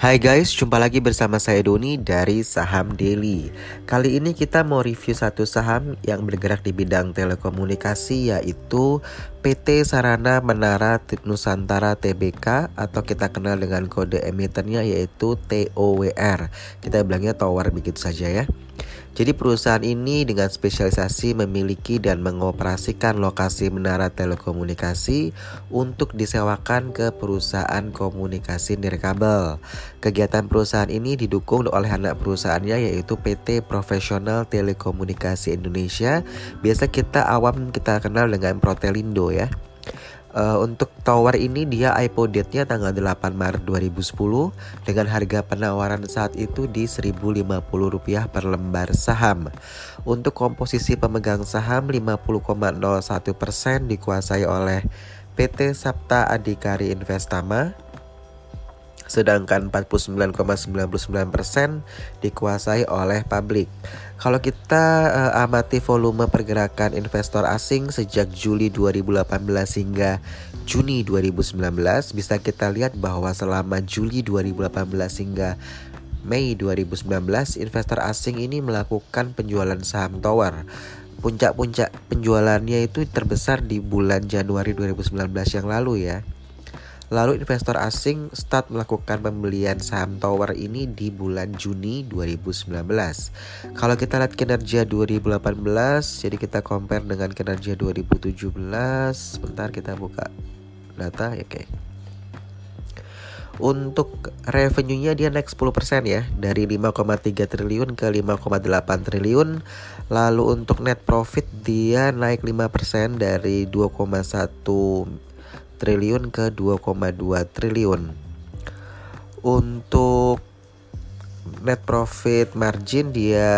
Hai guys, jumpa lagi bersama saya Doni dari Saham Daily. Kali ini kita mau review satu saham yang bergerak di bidang telekomunikasi yaitu PT Sarana Menara Nusantara Tbk atau kita kenal dengan kode emitennya yaitu TOWR. Kita bilangnya tower begitu saja ya. Jadi perusahaan ini dengan spesialisasi memiliki dan mengoperasikan lokasi menara telekomunikasi untuk disewakan ke perusahaan komunikasi nirkabel. Kegiatan perusahaan ini didukung oleh anak perusahaannya yaitu PT Profesional Telekomunikasi Indonesia. Biasa kita awam kita kenal dengan Protelindo ya. Uh, untuk tower ini dia IPO date-nya tanggal 8 Maret 2010 dengan harga penawaran saat itu di Rp1.050 per lembar saham. Untuk komposisi pemegang saham 50,01% dikuasai oleh PT Sapta Adikari Investama sedangkan 49,99% dikuasai oleh publik. Kalau kita uh, amati volume pergerakan investor asing sejak Juli 2018 hingga Juni 2019 bisa kita lihat bahwa selama Juli 2018 hingga Mei 2019 investor asing ini melakukan penjualan saham tower puncak-puncak penjualannya itu terbesar di bulan Januari 2019 yang lalu ya. Lalu investor asing start melakukan pembelian saham tower ini di bulan Juni 2019. Kalau kita lihat kinerja 2018, jadi kita compare dengan kinerja 2017. Sebentar kita buka data ya, oke. Untuk revenue-nya dia naik 10% ya Dari 5,3 triliun ke 5,8 triliun Lalu untuk net profit dia naik 5% dari 2,1 triliun ke 2,2 triliun. Untuk net profit margin dia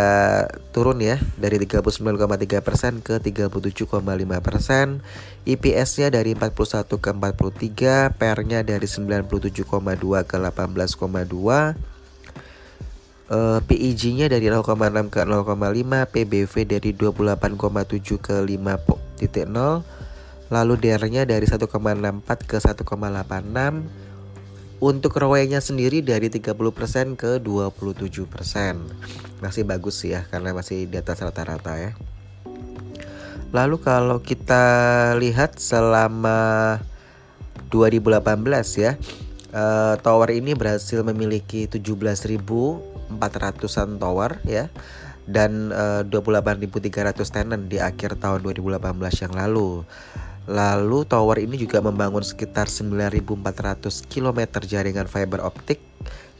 turun ya dari 39,3% ke 37,5%. EPS-nya dari 41 ke 43, PER-nya dari 97,2 ke 18,2. Uh, PEG-nya dari 0,6 ke 0,5, PBV dari 28,7 ke 5.0 Lalu DR-nya dari 1,64 ke 1,86. Untuk ROE-nya sendiri dari 30% ke 27%. Masih bagus ya karena masih di atas rata-rata ya. Lalu kalau kita lihat selama 2018 ya, uh, tower ini berhasil memiliki 17.400-an tower ya dan uh, 28.300 tenant di akhir tahun 2018 yang lalu. Lalu tower ini juga membangun sekitar 9.400 km jaringan fiber optik.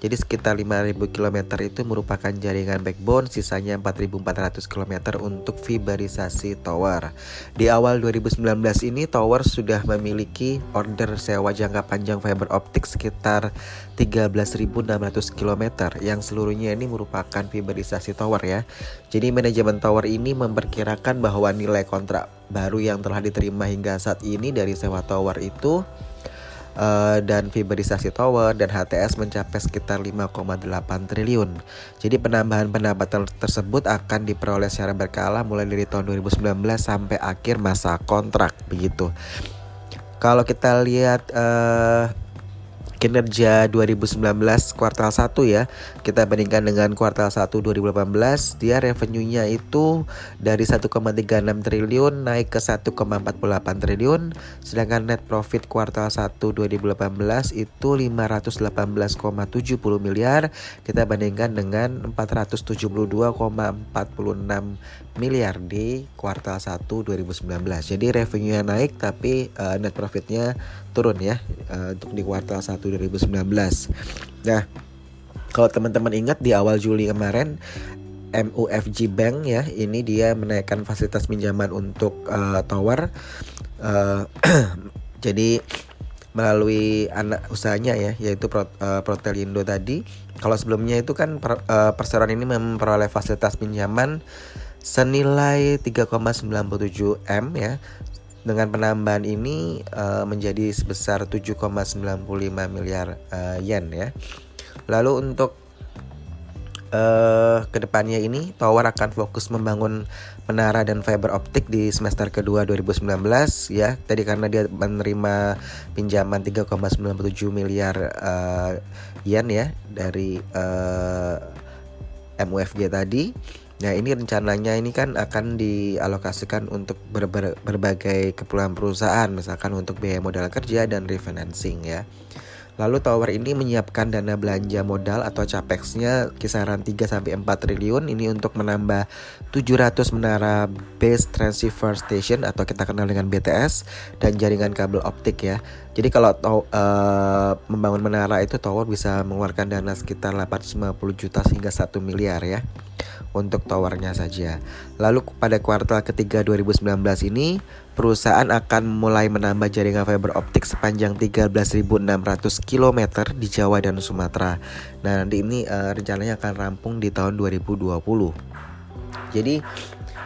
Jadi sekitar 5.000 km itu merupakan jaringan backbone, sisanya 4.400 km untuk fiberisasi tower. Di awal 2019 ini tower sudah memiliki order sewa jangka panjang fiber optik sekitar 13.600 km yang seluruhnya ini merupakan fiberisasi tower ya. Jadi manajemen tower ini memperkirakan bahwa nilai kontrak baru yang telah diterima hingga saat ini dari sewa tower itu uh, dan fiberisasi tower dan HTS mencapai sekitar 5,8 triliun. Jadi penambahan pendapatan tersebut akan diperoleh secara berkala mulai dari tahun 2019 sampai akhir masa kontrak begitu. Kalau kita lihat uh, kinerja 2019 kuartal 1 ya. Kita bandingkan dengan kuartal 1 2018 dia revenue-nya itu dari 1,36 triliun naik ke 1,48 triliun sedangkan net profit kuartal 1 2018 itu 518,70 miliar. Kita bandingkan dengan 472,46 miliar di kuartal 1 2019 jadi revenue-nya naik tapi uh, net profitnya turun ya uh, untuk di kuartal 1 2019. Nah, kalau teman-teman ingat di awal Juli kemarin MUFG Bank ya, ini dia menaikkan fasilitas pinjaman untuk uh, tower. Uh, jadi melalui anak usahanya ya, yaitu Pro, uh, Protelindo tadi. Kalau sebelumnya itu kan per, uh, perseroan ini memperoleh fasilitas pinjaman senilai 3,97 M ya dengan penambahan ini uh, menjadi sebesar 7,95 miliar uh, yen ya. Lalu untuk uh, ke depannya ini Tower akan fokus membangun menara dan fiber optik di semester kedua 2019 ya. Tadi karena dia menerima pinjaman 3,97 miliar uh, yen ya dari uh, MUFG tadi. Nah ini rencananya ini kan akan dialokasikan untuk ber ber berbagai keperluan perusahaan, misalkan untuk biaya modal kerja dan refinancing ya. Lalu tower ini menyiapkan dana belanja modal atau capexnya kisaran 3 sampai 4 triliun ini untuk menambah 700 menara base transceiver station atau kita kenal dengan BTS dan jaringan kabel optik ya. Jadi kalau uh, membangun menara itu tower bisa mengeluarkan dana sekitar 850 juta hingga 1 miliar ya untuk towernya saja. Lalu pada kuartal ketiga 2019 ini perusahaan akan mulai menambah jaringan fiber optik sepanjang 13.600 km di Jawa dan Sumatera. Nah, nanti ini uh, rencananya akan rampung di tahun 2020. Jadi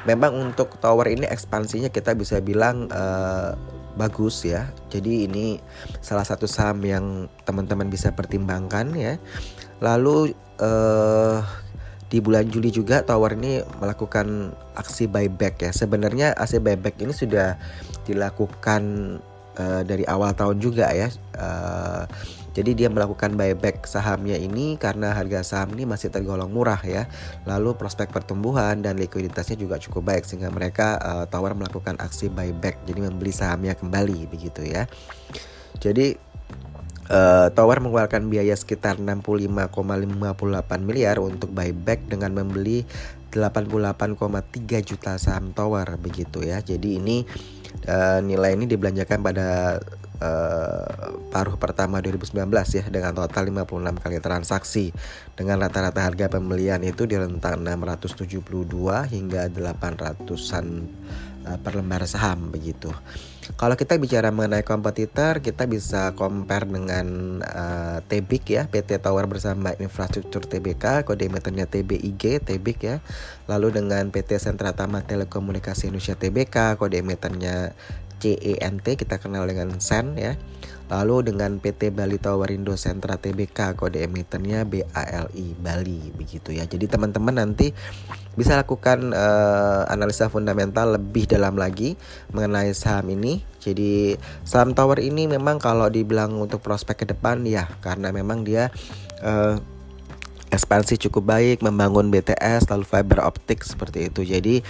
memang untuk tower ini ekspansinya kita bisa bilang uh, bagus ya. Jadi ini salah satu saham yang teman-teman bisa pertimbangkan ya. Lalu uh, di bulan Juli juga Tower ini melakukan aksi buyback ya. Sebenarnya aksi buyback ini sudah dilakukan uh, dari awal tahun juga ya. Uh, jadi dia melakukan buyback sahamnya ini karena harga saham ini masih tergolong murah ya. Lalu prospek pertumbuhan dan likuiditasnya juga cukup baik sehingga mereka uh, Tower melakukan aksi buyback. Jadi membeli sahamnya kembali begitu ya. Jadi Uh, Tower mengeluarkan biaya sekitar 65,58 miliar untuk buyback dengan membeli 88,3 juta saham Tower begitu ya. Jadi ini uh, nilai ini dibelanjakan pada uh, paruh pertama 2019 ya dengan total 56 kali transaksi dengan rata-rata harga pembelian itu di rentang 672 hingga 800-an uh, per lembar saham begitu. Kalau kita bicara mengenai kompetitor, kita bisa compare dengan uh, Tebik ya, PT Tower bersama Infrastruktur TBK, kode meternya TBIG, Tebik ya. Lalu dengan PT Sentra Tamat Telekomunikasi Indonesia TBK, kode meternya CENT, kita kenal dengan SEN ya. Lalu dengan PT Bali Towerindo Sentra TBK kode emitennya BALI Bali begitu ya. Jadi teman-teman nanti bisa lakukan uh, analisa fundamental lebih dalam lagi mengenai saham ini. Jadi saham tower ini memang kalau dibilang untuk prospek ke depan ya karena memang dia uh, ekspansi cukup baik membangun BTS lalu fiber optik seperti itu. Jadi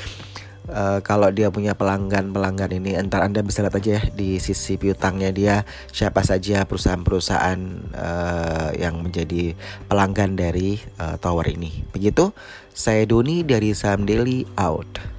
uh, kalau dia punya pelanggan-pelanggan ini entar Anda bisa lihat aja ya di sisi piutangnya dia siapa saja perusahaan-perusahaan uh, yang menjadi pelanggan dari uh, tower ini. Begitu, saya Doni dari Saham Daily out.